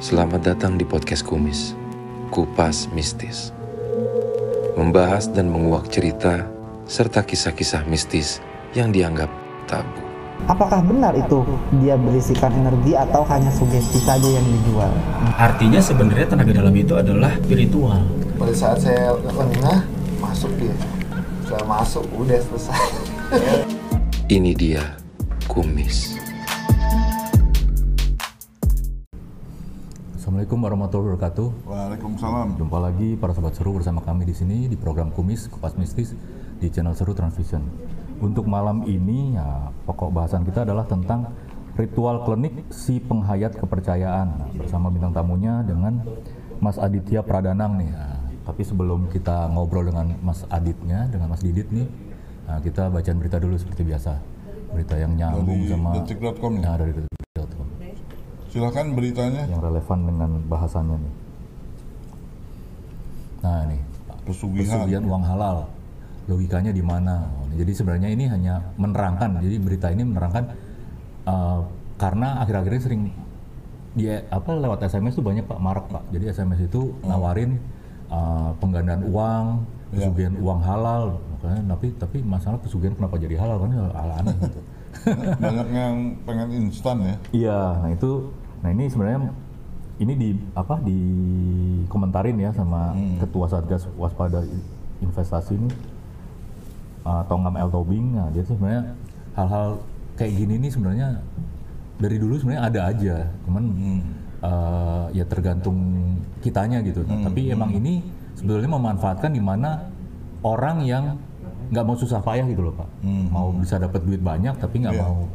Selamat datang di podcast Kumis, Kupas Mistis. Membahas dan menguak cerita serta kisah-kisah mistis yang dianggap tabu. Apakah benar itu dia berisikan energi atau hanya sugesti saja yang dijual? Artinya sebenarnya tenaga dalam itu adalah spiritual. pada saat saya lengah masuk dia saya masuk udah selesai Ini dia Kumis. Assalamualaikum warahmatullahi wabarakatuh. Waalaikumsalam. Jumpa lagi para sahabat seru bersama kami di sini di program Kumis Kupas Mistis di channel Seru Transvision. Untuk malam ini ya pokok bahasan kita adalah tentang ritual klinik si penghayat kepercayaan Nah, bersama bintang tamunya dengan Mas Aditya Pradanang nih. Nah, tapi sebelum kita ngobrol dengan Mas Aditnya, dengan Mas Didit nih, nah, kita bacaan berita dulu seperti biasa. Berita yang nyambung Dari sama detik.com ya? Nah, dari detik.com Silakan beritanya. yang relevan dengan bahasannya nih. Nah ini Pesugihan. pesugihan uang halal logikanya di mana? Oh, Jadi sebenarnya ini hanya menerangkan. Jadi berita ini menerangkan uh, karena akhir-akhir ini sering di apa lewat SMS tuh banyak pak marak pak. Jadi SMS itu nawarin uh, penggandaan uang, pesugihan uang halal. Makanya tapi tapi masalah pesugihan kenapa jadi halal kan ya hal aneh gitu. Banyak yang pengen instan ya. Iya, nah itu, nah ini sebenarnya ini di apa di komentarin ya sama ketua satgas waspada investasi ini uh, Tongam El Tobing. Nah dia sebenarnya hal-hal kayak gini nih sebenarnya dari dulu sebenarnya ada aja, cuman uh, ya tergantung kitanya gitu. Nah, Tapi emang ini sebetulnya memanfaatkan di mana orang yang nggak mau susah payah gitu loh pak, mau bisa dapat duit banyak tapi nggak Iya. mau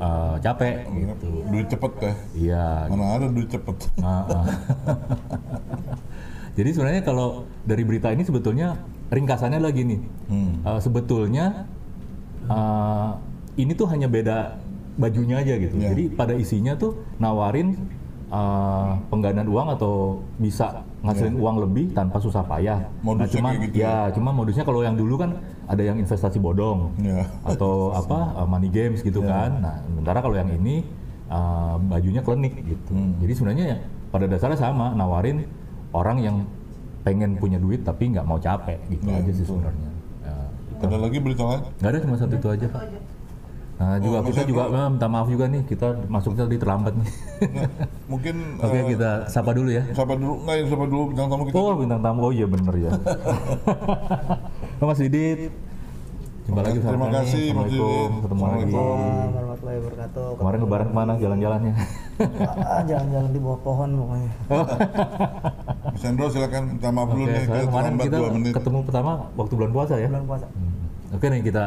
uh, capek gitu. Duit cepet ya. Iya. Mana ada duit cepet. Ah, ah. Jadi sebenarnya kalau dari berita ini sebetulnya ringkasannya lagi nih. Uh, sebetulnya uh, ini tuh hanya beda bajunya aja gitu. Iya. Jadi pada isinya tuh nawarin uh, penggandaan uang atau bisa ngasilin uang lebih tanpa susah payah. Iya. Modusnya cuma kayak gitu ya, cuma modusnya kalau yang dulu kan ada yang investasi bodong Iya. atau apa uh, money games gitu kan. Nah, sementara kalau yang ini uh, bajunya klinik gitu. Jadi sebenarnya ya pada dasarnya sama, nawarin orang yang pengen punya duit tapi nggak mau capek gitu Iya, aja sih sebenarnya. Ya, Ada lagi berita lain? nggak ada cuma satu itu aja pak. Nah juga Oh, kita juga eh, minta maaf juga nih kita masuknya tadi terlambat nih. Nah, mungkin Oke eh, kita sapa dulu ya. siapa dulu? Enggak, ya, siapa dulu bintang tamu kita? Oh bintang tamu, oh iya bener ya. Oh, Mas Didit, jumpa lagi sama Terima kami. kasih, Mas Assalamualaikum, Didit. ketemu lagi. Waalaikumsalam warahmatullahi wabarakatuh. Kemarin lebaran ke mana jalan-jalannya? Ah, jalan-jalan di bawah pohon pokoknya. Mas Hendro silakan minta maaf dulu Oke, nih. kemarin kita 2 menit. ketemu pertama waktu bulan puasa ya. Bulan puasa. Hmm. Oke nih kita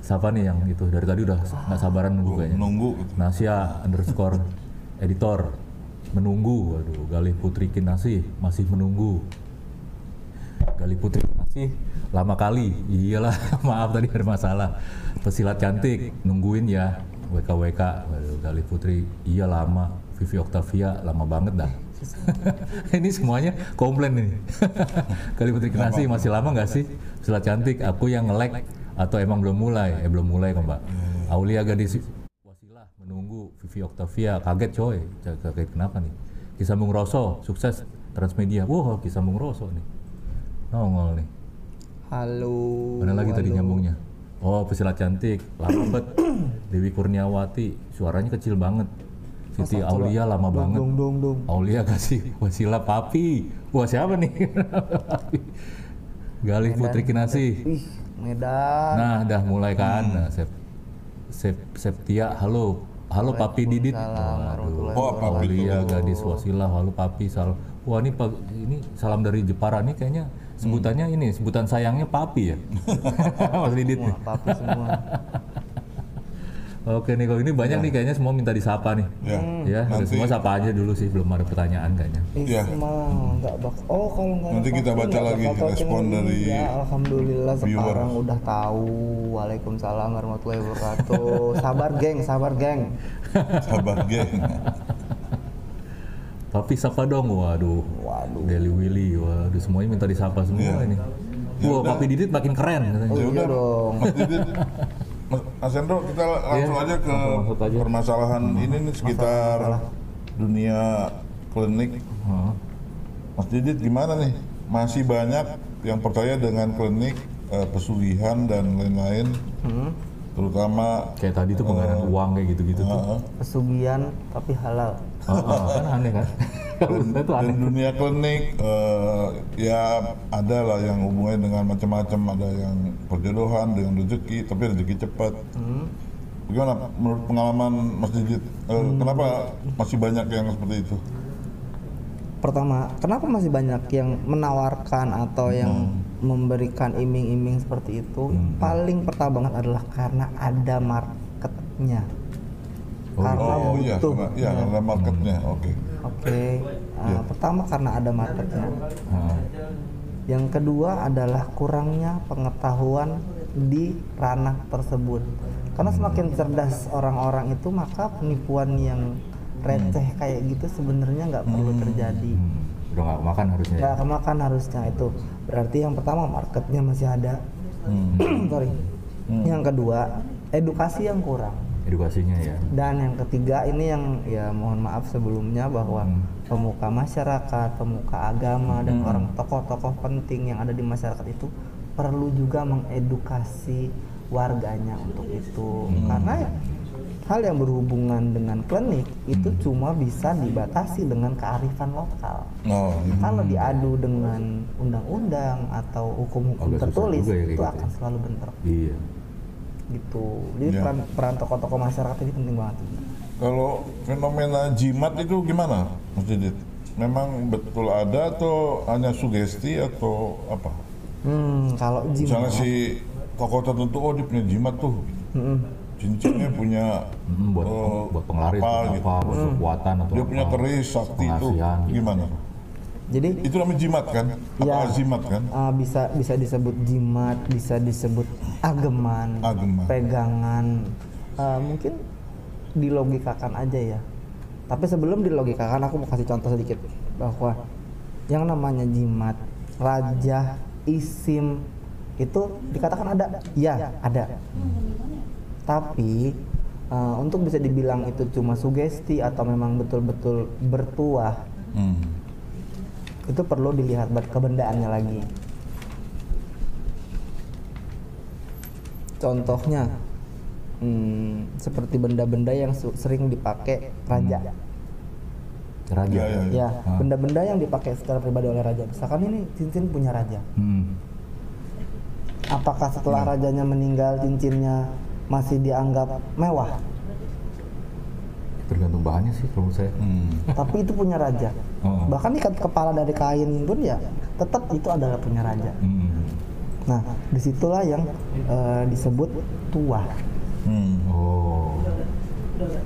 sapa nih yang itu dari tadi udah nggak sabaran nunggu kayaknya. Menunggu. gitu. Nasia underscore editor menunggu. Waduh, Galih Putri Kinasih masih menunggu. Galih Putri Kinasih lama kali. Iyalah, maaf tadi ada masalah. Pesilat cantik nungguin ya. WKWK. Waduh, Galih Putri iya lama. Vivi Octavia lama banget dah. Ini semuanya komplain nih. Galih Putri Kinasih masih lama nggak sih? Pesilat cantik. Aku yang nge-lag atau emang belum mulai? Eh belum mulai kok mbak. Aulia gadis Wasilah menunggu Vivi Octavia. Kaget coy. Kaget. Kenapa nih? Kisambung Roso sukses. Transmedia. Wah Kisambung Roso nih. Nongol nih. Halo. mana lagi tadi nyambungnya? Oh pesilat cantik. Lama banget Dewi Kurniawati. Suaranya kecil banget. Siti Aulia lama banget. Dong dong dong. Aulia kasih Wasila Papi. Wah siapa nih. Galih Putri Kinasih Wih, Medan. Nah, dah mulai kan. Nah, Sep, Sep, Septia, halo. Halo Papi Didit. Waduh. Oh, Papi Aulia, gadis Wasila, halo Papi, salam. Wah, ini ini salam dari Jepara nih kayaknya sebutannya ini, sebutan sayangnya Papi ya. Mas Didit nih. Papi semua. Oke nih, kalau ini banyak nih kayaknya semua minta disapa nih. Ya. Ya, Nanti- semua sapa aja dulu sih, belum ada pertanyaan kayaknya. Iya. Nggak bak. Oh kalau nggak Nanti kita baca lagi respon dari Ya alhamdulillah viewer. sekarang udah tahu. Waalaikumsalam warahmatullahi wabarakatuh. sabar geng, sabar geng. Sabar geng. Papi sapa dong, waduh. Waduh. Deli Willy, waduh semuanya minta disapa semua Iya. ini. Wah, Papi Didit makin keren katanya. Oh Ya iya udah. dong. Mas Hendro, kita langsung Iya, aja ke langsung aja. permasalahan ini nih sekitar dunia klinik. Heeh. Mas Didit gimana nih? Masih banyak yang percaya dengan klinik eh, pesugihan dan lain-lain, Hmm. terutama kayak tadi tuh penggandaan uang kayak gitu-gitu tuh. eh, Pesugihan tapi halal. Heeh, kan aneh kan? Saya tuh aneh. dan dunia klinik eh, ya ada lah yang hubungannya dengan macam-macam, ada yang perjodohan dengan rezeki, tapi rezeki cepat. Bagaimana menurut pengalaman Mas Didit? eh, Kenapa masih banyak yang seperti itu? Pertama, kenapa masih banyak yang menawarkan atau yang memberikan iming-iming seperti itu? Paling pertama banget adalah karena ada marketnya. Karena Oh iya, butuh. karena, iya, karena marketnya, oke. Oke, uh, pertama karena ada marketnya. Heeh. Yang kedua adalah kurangnya pengetahuan di ranah tersebut. Karena semakin cerdas orang-orang itu, maka penipuan yang receh kayak gitu sebenarnya nggak perlu terjadi. Hmm, Udah nggak makan harusnya. ya? Nggak kemakan harusnya itu. Berarti yang pertama marketnya masih ada. Sorry. Yang kedua edukasi yang kurang. Edukasinya ya. Dan yang ketiga ini yang ya mohon maaf sebelumnya bahwa pemuka masyarakat, pemuka agama dan orang tokoh-tokoh penting yang ada di masyarakat itu perlu juga mengedukasi warganya untuk itu. Karena ya, hal yang berhubungan dengan klinik itu cuma bisa dibatasi dengan kearifan lokal. Oh, iya. Kalau diadu dengan undang-undang atau hukum-hukum tertulis ya itu gitu akan ya. selalu bentrok Iya. Gitu. Jadi Ya. peran, peran tokoh-tokoh masyarakat ini penting banget. Kalau fenomena jimat itu gimana, Mas Didit? Memang betul ada atau hanya sugesti atau apa? Hmm, kalau Misalnya jimat, si tokoh tertentu, oh dia punya jimat tuh, Mm-mm. cincinnya punya, Hmm, buat Oh, buat penglaris apa atau gitu. apa, buat kekuatan atau dia apa. punya keris sakti itu, gitu. gimana? Jadi Itu namanya jimat kan? Apa Ya. jimat kan? uh, bisa bisa disebut jimat, bisa disebut ageman, Ageman. pegangan, Uh, mungkin dilogikakan aja ya. Tapi sebelum dilogikakan, aku mau kasih contoh sedikit bahwa yang namanya jimat, raja, isim itu dikatakan ada, ya ada. Tapi uh, untuk bisa dibilang itu cuma sugesti atau memang betul-betul bertuah Hmm. Itu perlu dilihat kebendaannya lagi. Contohnya, hmm, seperti benda-benda yang su- sering dipakai raja. Raja. Ya, ya, ya. Ya, benda-benda yang dipakai secara pribadi oleh raja. Misalkan ini cincin punya raja. Hmm. Apakah setelah rajanya meninggal cincinnya masih dianggap mewah? Tergantung bahannya sih kalau menurut saya. Hmm. Tapi itu punya raja. Oh. Bahkan ikat kepala dari kain pun ya tetap itu adalah punya raja. Hmm. Nah, di situlah yang eh, disebut tuah. Hmm. Oh.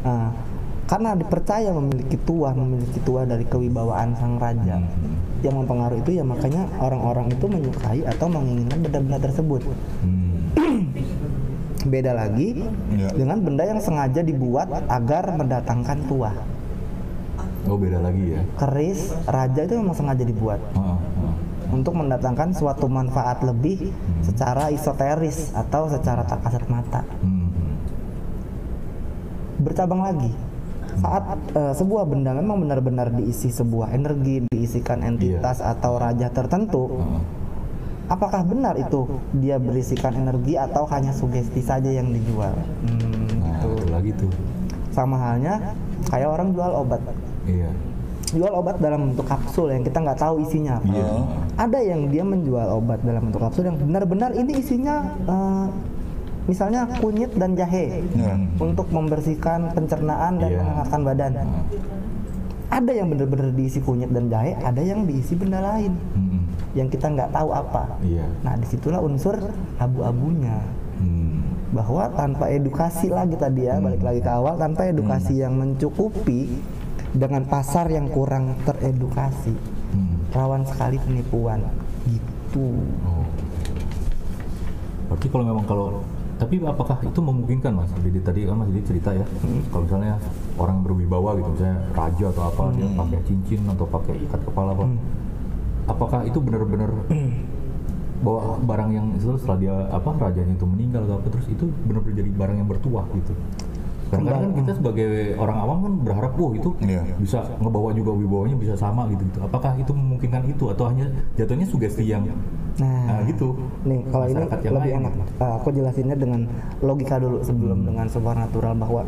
Nah, karena dipercaya memiliki tuah, memiliki tuah dari kewibawaan sang raja yang mempengaruhi itu ya makanya orang-orang itu menyukai atau menginginkan benda-benda tersebut. Hmm. Beda lagi Ya. dengan benda yang sengaja dibuat agar mendatangkan tuah. Oh beda lagi ya. Keris raja itu memang sengaja dibuat Heeh, heeh. untuk mendatangkan suatu manfaat lebih secara esoteris atau secara tak kasat mata. Hmm. bercabang lagi saat eh, sebuah benda memang benar-benar diisi sebuah energi diisikan entitas atau raja tertentu apakah benar itu dia berisikan energi atau hanya sugesti saja yang dijual Hmm, Nah gitu. itu lagi tuh. sama halnya kayak orang jual obat Iya. jual obat dalam bentuk kapsul yang kita nggak tahu isinya apa Iya. ada yang dia menjual obat dalam bentuk kapsul yang benar-benar ini isinya eh, misalnya kunyit dan jahe Ya. untuk membersihkan pencernaan dan Iya. menghangatkan badan. Ada yang benar-benar diisi kunyit dan jahe, ada yang diisi benda lain Hmm. Yang kita nggak tahu apa. Iya. Nah di situlah unsur abu-abunya Hmm. bahwa tanpa edukasi lagi tadi ya balik lagi ke awal tanpa edukasi yang mencukupi dengan pasar yang kurang teredukasi Hmm. rawan sekali penipuan gitu. Oh. Berarti kalau memang kalau tapi apakah itu memungkinkan mas? Jadi tadi kan mas Didi cerita ya, kalau misalnya orang berwibawa gitu, misalnya raja atau apa dia pakai cincin atau pakai ikat kepala apa, apakah itu benar-benar bahwa barang yang itu setelah dia apa rajanya itu meninggal atau apa terus itu benar-benar jadi barang yang bertuah gitu? Karena kan kita sebagai orang awam kan berharap, wah itu Iya. bisa ngebawa juga wibawanya bisa sama gitu, gitu. Apakah itu memungkinkan itu atau hanya jatuhnya sugesti yang Nah, nah, gitu? Nih, kalau ini lebih lain enak. gitu. Uh, aku jelasinnya dengan logika dulu sebelum Hmm. dengan supernatural bahwa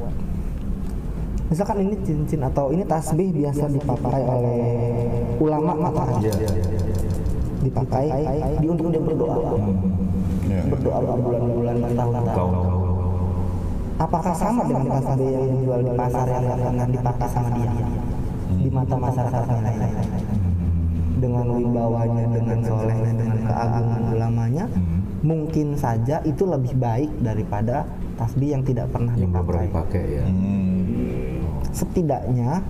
misalkan ini cincin atau ini tasbih biasa dipakai oleh ulama maka Iya, iya, iya, iya. dipakai di untuk dia berdoa. Iya. berdoa berbulan-bulan bertahun-tahun. Tahu, tahu, tahu. apakah sama dengan tasbih yang dijual di pasar yang akan dipakai sama dia? Di mata masyarakat yang lain. Dengan wibawanya dengan solehnya dengan keagungan ulamanya mungkin saja itu lebih baik daripada tasbih yang tidak pernah Yang dipakai. dipakai ya. Hmm. Setidaknya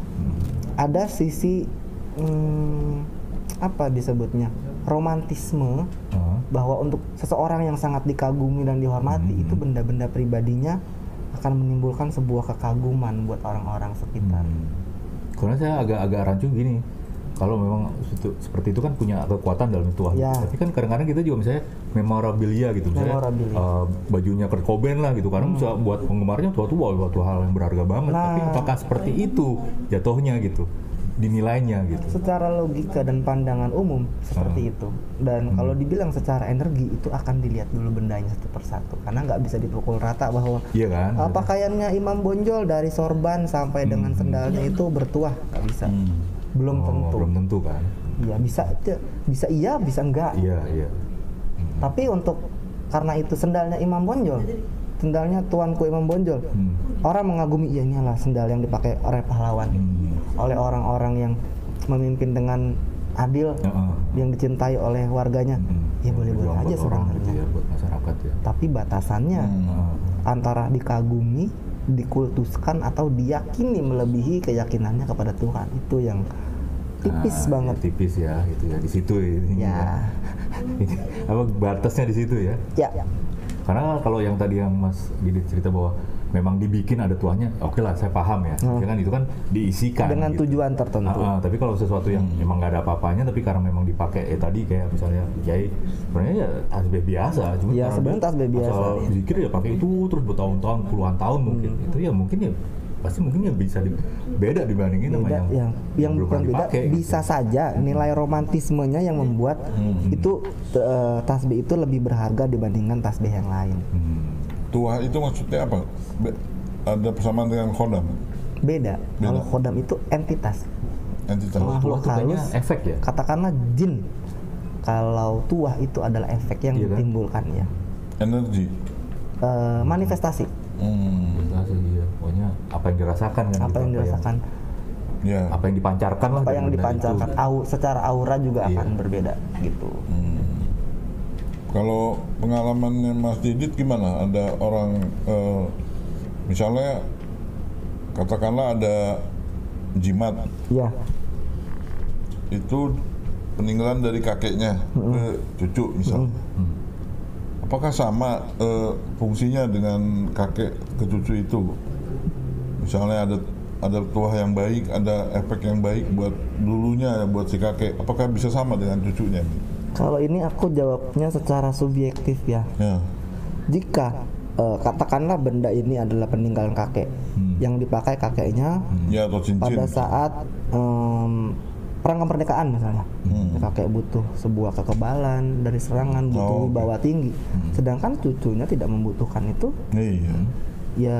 ada sisi hmm, apa disebutnya romantisme Heeh. bahwa untuk seseorang yang sangat dikagumi dan dihormati itu benda-benda pribadinya akan menimbulkan sebuah kekaguman buat orang-orang sekitar. Hmm. Karena saya agak-agak rancu gini. Kalau memang seperti itu kan punya kekuatan dalam tuah. Ya. Tapi kan kadang-kadang kita juga misalnya memorabilia gitu. Misalnya Memorabilia. eh, bajunya Kurt Cobain lah gitu. Karena bisa buat penggemarnya tua-tua suatu hal yang berharga banget. Nah. Tapi apakah seperti itu jatuhnya gitu? Dinilainya gitu. Secara logika dan pandangan umum seperti itu. Dan kalau dibilang secara energi itu akan dilihat dulu bendanya satu persatu karena nggak bisa dipukul rata bahwa Iya kan? "Ah, pakaiannya Imam Bonjol dari sorban sampai dengan sendalnya itu bertuah nggak bisa. Belum Oh, tentu. Belum tentu kan? Iya bisa bisa iya bisa enggak. Iya, iya. Tapi untuk karena itu sendalnya Imam Bonjol, sendalnya tuanku Imam Bonjol, Hmm. orang mengagumi ya ini adalah sendal yang dipakai oleh pahlawan, Hmm. oleh orang-orang yang memimpin dengan adil, Heeh. yang dicintai oleh warganya. Hmm. Ya boleh-boleh aja sebenarnya. ya, buat masyarakat ya. Tapi batasannya Heeh. antara dikagumi, dikultuskan atau diyakini melebihi keyakinannya kepada Tuhan. Itu yang tipis Nah, banget. ya, tipis ya gitu ya. Di situ ini Ya. ini apa batasnya di situ ya? Ya, karena kalau yang tadi yang Mas Didit cerita bahwa memang dibikin ada tuahnya oke lah saya paham ya Hmm. Ya kan itu kan diisikan dengan gitu. tujuan tertentu. Ah, ah, tapi kalau sesuatu yang memang nggak ada apa-apanya tapi karena memang dipakai eh tadi kayak misalnya kiai sebenarnya ya tasbih biasa cuma Ya, sebenarnya tasbih biasa, asal zikir ya pakai itu terus bertahun-tahun puluhan tahun mungkin itu ya mungkin ya pasti mungkin ya bisa di- beda dibandingin sama beda yang yang yang belum bukan beda dipakai, gitu. bisa saja nilai romantismenya yang membuat itu eh, tasbih itu lebih berharga dibandingkan tasbih yang lain Hmm. Tua itu maksudnya apa? Be- ada persamaan dengan kodam beda, Beda. kalau khodam itu entitas entitas. Kayaknya halus. efek ya katakanlah jin kalau tuah itu adalah efek yang Iya kan? ditimbulkan ya Energi. Eh, manifestasi Hmm. Investasi, iya. pokoknya apa yang dirasakan kan apa gitu, yang dirasakan Ya. apa yang dipancarkan lah apa yang dipancarkan itu. au, secara aura juga Iya. akan berbeda gitu Hmm. Kalau pengalamannya Mas Didit gimana? Ada orang eh, misalnya katakanlah ada jimat ya itu peninggalan dari kakeknya ke cucu misal. Apakah sama eh, fungsinya dengan kakek ke cucu itu? Misalnya ada ada tuah yang baik, ada efek yang baik buat dulunya buat si kakek. Apakah bisa sama dengan cucunya? Kalau ini aku jawabnya secara subjektif ya Ya. jika eh, katakanlah benda ini adalah peninggalan kakek yang dipakai kakeknya Ya atau cincin. pada saat em, perang kemerdekaan misalnya Hmm. kakek butuh sebuah kekebalan dari serangan butuh Oh, wibawa tinggi sedangkan cucunya tidak membutuhkan itu Iya. ya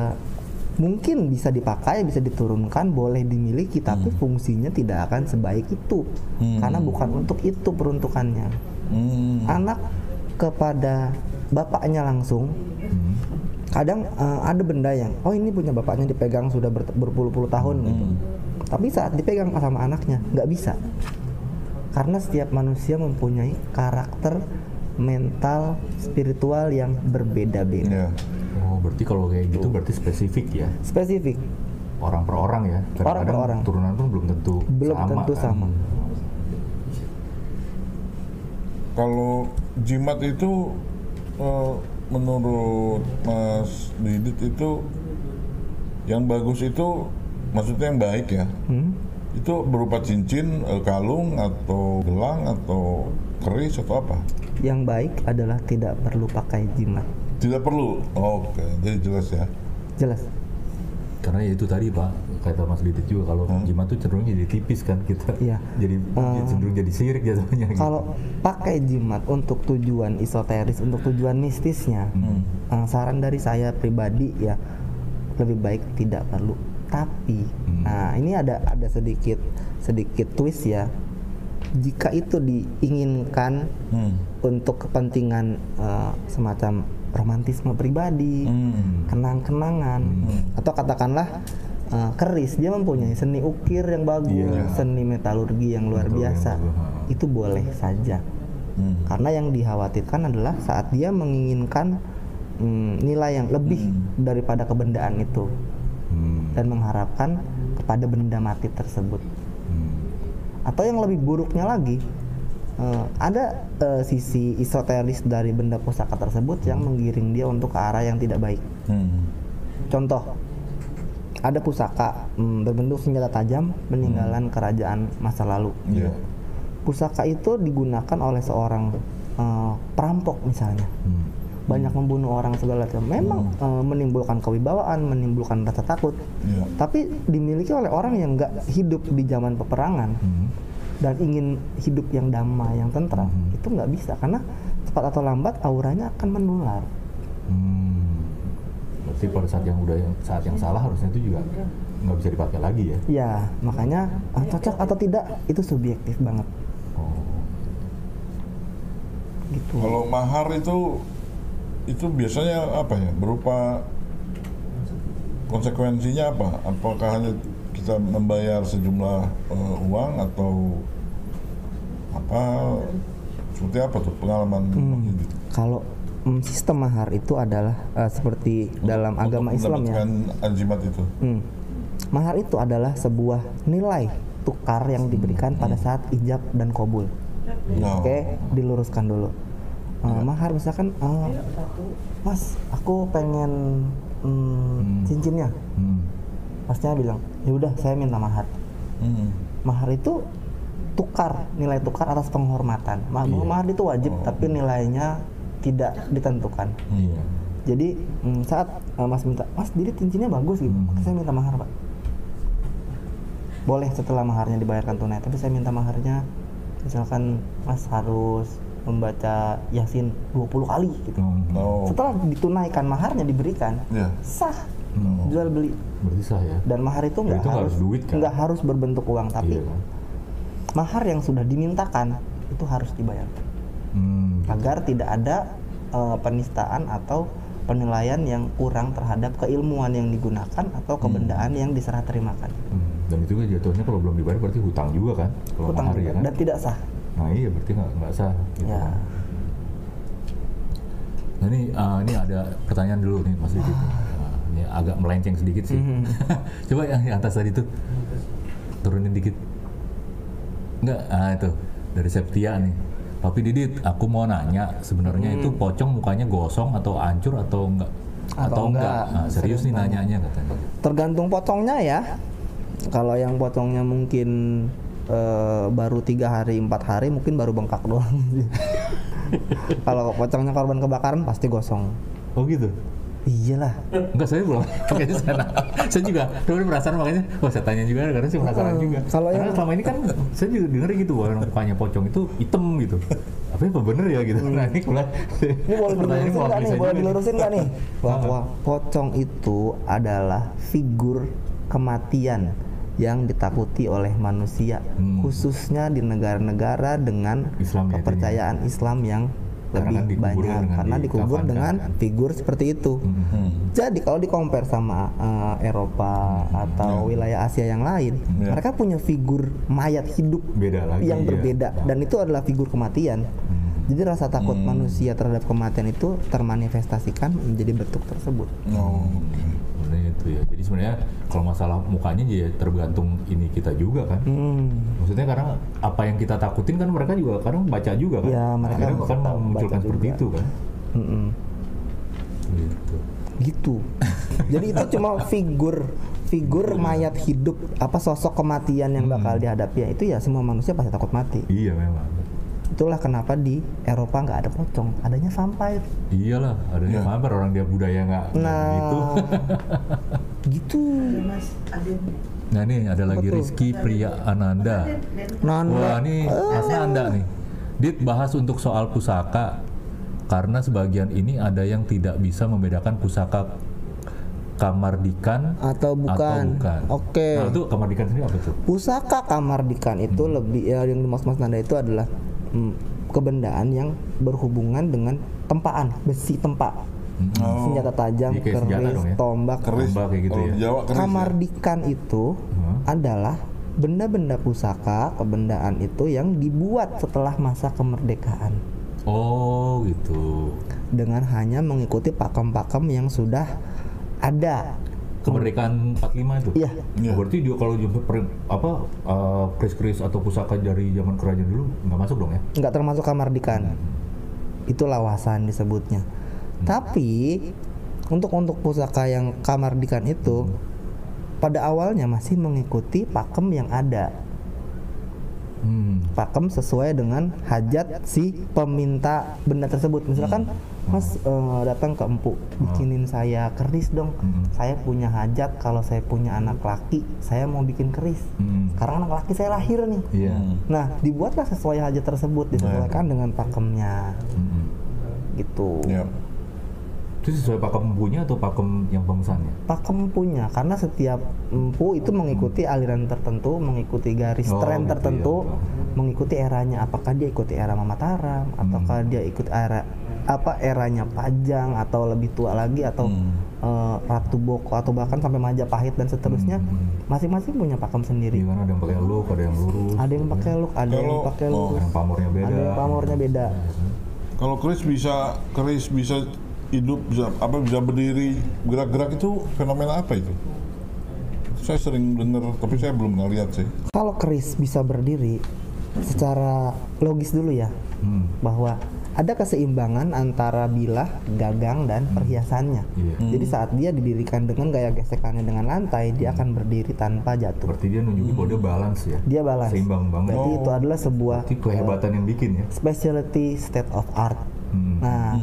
mungkin bisa dipakai bisa diturunkan boleh dimiliki tapi fungsinya tidak akan sebaik itu Hmm. karena bukan untuk itu peruntukannya Hmm. anak kepada bapaknya langsung Hmm. kadang eh, ada benda yang oh ini punya bapaknya dipegang sudah ber- berpuluh-puluh tahun gitu tapi saat dipegang sama anaknya nggak bisa karena setiap manusia mempunyai karakter mental spiritual yang berbeda-beda Ya. Oh berarti kalau kayak gitu berarti spesifik ya spesifik orang per orang ya Orang per orang. turunan pun belum tentu belum sama, tentu kan? sama Kalau jimat itu eh, menurut Mas Didit itu yang bagus itu maksudnya yang baik ya. Hmm? Itu berupa cincin, eh, kalung atau gelang atau keris atau apa? yang baik adalah tidak perlu pakai jimat Tidak perlu. Oke, jadi jelas ya. jelas karena ya itu tadi pak kata Mas Didit juga kalau jimat tuh cenderung jadi tipis kan kita Iya. jadi cenderung jadi sirik jatuhnya gitu. Kalau pakai jimat untuk tujuan esoteris, untuk tujuan mistisnya, Hmm. eh, saran dari saya pribadi ya lebih baik tidak perlu. Tapi, Hmm. nah ini ada ada sedikit sedikit twist ya. Jika itu diinginkan Hmm. untuk kepentingan eh, semacam romantisme pribadi, Hmm. kenang-kenangan, atau katakanlah eh, keris dia mempunyai seni ukir yang bagus, Iya. seni metalurgi yang luar yang biasa, itu boleh saja. Hmm. Karena yang dikhawatirkan adalah saat dia menginginkan mm, nilai yang lebih daripada kebendaan itu Hmm. dan mengharapkan kepada benda mati tersebut. Hmm. Atau yang lebih buruknya lagi, eh, ada eh, sisi esoteris dari benda pusaka tersebut yang menggiring dia untuk ke arah yang tidak baik. Hmm. Contoh, ada pusaka mm, berbentuk senjata tajam peninggalan kerajaan masa lalu. Iya. Pusaka itu digunakan oleh seorang eh, perampok misalnya, Hmm. banyak membunuh orang segala macam. Memang eh, menimbulkan kewibawaan, menimbulkan rasa takut. Iya. Tapi dimiliki oleh orang yang nggak hidup di zaman peperangan Hmm. Dan ingin hidup yang damai, yang tentram, itu nggak bisa karena cepat atau lambat auranya akan menular. Hmm. Berarti pada saat yang udah yang saat yang salah harusnya itu juga nggak bisa dipakai lagi ya. Ya, makanya ah, cocok atau tidak itu subjektif banget. Oh. Gitu. Kalau mahar itu itu biasanya apa ya? Berupa konsekuensinya apa? Apakah hanya kita membayar sejumlah eh, uang atau apa? Seperti apa tuh pengalaman Didit? Kalau mm, sistem mahar itu adalah eh, seperti dalam Untuk agama Islam ya. ajimat itu. Hmm. Mahar itu adalah sebuah nilai tukar yang diberikan pada saat ijab dan kobul. No. Oke, diluruskan dulu. Uh, mahar misalkan, uh, Mas, aku pengen mm, cincinnya. Hmm. Pastinya bilang, ya udah saya minta mahar. Hmm. Mahar itu tukar, nilai tukar atas penghormatan. Ma- Iya. Mahar itu wajib, tapi nilainya tidak ditentukan. Iya. Jadi mm, saat uh, Mas minta, Mas jadi cincinnya bagus gitu, Hmm. saya minta mahar pak. Boleh setelah maharnya dibayarkan tunai, tapi saya minta maharnya misalkan Mas harus membaca Yasin 20 kali gitu. Oh. Setelah ditunaikan maharnya diberikan, Ya. sah Hmm. jual beli. Berarti sah ya. Dan mahar itu nggak harus harus duit, kan? nggak harus berbentuk uang, tapi Iya. mahar yang sudah dimintakan itu harus dibayar Hmm. agar tidak ada eh, penistaan atau penilaian yang kurang terhadap keilmuan yang digunakan atau kebendaan yang diserah terimakan. Hmm. Dan itu kan jatuhnya kalau belum dibayar berarti hutang juga kan? Kalau Hutang mahar ya juga. kan? dan tidak sah. Nah iya berarti nggak nggak sah. Gitu. Ya. kan. Nah ini ah, ini ada pertanyaan dulu nih Mas Didi. Ini agak melenceng sedikit sih. Mhm. Coba yang di atas tadi tuh turunin dikit. Enggak, ah itu dari Septia nih. Tapi Didit, aku mau nanya sebenarnya itu pocong mukanya gosong atau hancur atau enggak? Atau enggak. Nah, serius, nih nanyanya katanya. Tergantung potongnya ya. Kalau yang potongnya mungkin eh, baru tiga hari empat hari mungkin baru bengkak doang. Kalau pocongnya korban kebakaran pasti gosong. Oh gitu. Iyalah. Enggak, saya belum. Makanya saya, saya juga dulu perasaan makanya, wah saya tanya juga karena saya penasaran Hmm, juga. kalau karena yang- selama ini kan saya juga dengar gitu bahwa mukanya pocong itu hitam gitu. Apa apa bener ya gitu. Nah ini mulai Hmm. Ini boleh pertanyaan dilurusin nggak nih? Boleh dilurusin nggak nih? Ah. Bahwa pocong itu adalah figur kematian yang ditakuti oleh manusia, Hmm. khususnya di negara-negara dengan Islam ya, kepercayaan Islam yang lebih banyak dengan karena dikubur dikafankan, dengan kan? figur seperti itu. Hmm. Jadi kalau di compare sama eh, Eropa atau wilayah Asia yang lain, Ya. mereka punya figur mayat hidup Beda lagi, yang iya. berbeda dan itu adalah figur kematian. Hmm. Jadi rasa takut manusia terhadap kematian itu termanifestasikan menjadi bentuk tersebut. Oh, oke. Sebenarnya itu ya. Jadi sebenarnya kalau masalah mukanya ya tergantung ini kita juga kan. Hmm. Maksudnya karena apa yang kita takutin kan mereka juga kadang baca juga kan. Ya, mereka Akhirnya kan memunculkan seperti juga. itu kan. Mm-mm. Gitu. Gitu. Jadi itu cuma figur figur mayat hidup apa sosok kematian yang bakal dihadapi ya itu ya semua manusia pasti takut mati. Iya memang. Itulah kenapa di Eropa nggak ada pocong, adanya vampire. Iyalah, adanya Iya. vampir orang dia budaya nggak Nah, gitu. gitu Nah ini ada lagi Betul. Rizky Priya Ananda. Nanda Wah ini Mas Nanda nih. Dit bahas untuk soal pusaka karena sebagian ini ada yang tidak bisa membedakan pusaka kamardikan atau bukan, bukan. oke Nah itu kamardikan sendiri apa tuh? pusaka kamardikan itu lebih ya yang dimaksud Mas Nanda itu adalah kebendaan yang berhubungan dengan tempaan besi tempa Oh, senjata tajam senjata keris ya? tombak keris. Tombak kayak gitu ya. di Jawa keris ya. kamardikan itu Hmm. adalah benda-benda pusaka kebendaan itu yang dibuat setelah masa kemerdekaan Oh gitu. dengan hanya mengikuti pakem-pakem yang sudah ada Kemerdekaan 45 itu? Iya. Oh, berarti dia kalau jumpa apa uh, keris-keris atau pusaka dari zaman kerajaan dulu nggak masuk dong ya? nggak termasuk kamardikan itu lawasan disebutnya tapi untuk untuk pusaka yang kamardikan itu pada awalnya masih mengikuti pakem yang ada Hmm. pakem sesuai dengan hajat si peminta benda tersebut misalkan mas eh, datang ke empu bikinin saya keris dong Hmm. saya punya hajat kalau saya punya anak laki saya mau bikin keris Hmm. sekarang anak laki saya lahir nih Iya. Nah, dibuatlah sesuai hajat tersebut disesuaikan dengan pakemnya Hmm. gitu. Iya. Itu sesuai pakem punya atau pakem yang pemesannya? Pakem punya karena setiap empu itu mengikuti aliran tertentu, mengikuti garis Oh, tren gitu tertentu, ya. mengikuti eranya. Apakah dia ikuti era Mataram, Hmm. ataukah dia ikut era apa eranya Pajang atau lebih tua lagi atau Hmm. eh, Ratu Boko atau bahkan sampai Majapahit dan seterusnya. Hmm. Masing-masing punya pakem sendiri. Kan ada yang pakai look, ada yang lurus, Ada yang pakai look, ada yang pakai oh, lurus, yang pamornya beda. ada yang pamornya beda. Kalau keris bisa keris bisa hidup bisa apa bisa berdiri gerak-gerak itu fenomena apa itu? Saya sering dengar tapi saya belum pernah lihat sih. Kalau keris bisa berdiri secara logis dulu ya, Hmm. bahwa ada keseimbangan antara bilah, gagang dan perhiasannya. Iya. Jadi saat dia didirikan dengan gaya gesekannya dengan lantai, dia akan berdiri tanpa jatuh. Berarti dia nunjukin bahwa dia balance ya. Dia balance. Seimbang banget. Berarti itu adalah sebuah Berarti kehebatan yang bikin ya. specialty state of art. Hmm. Nah,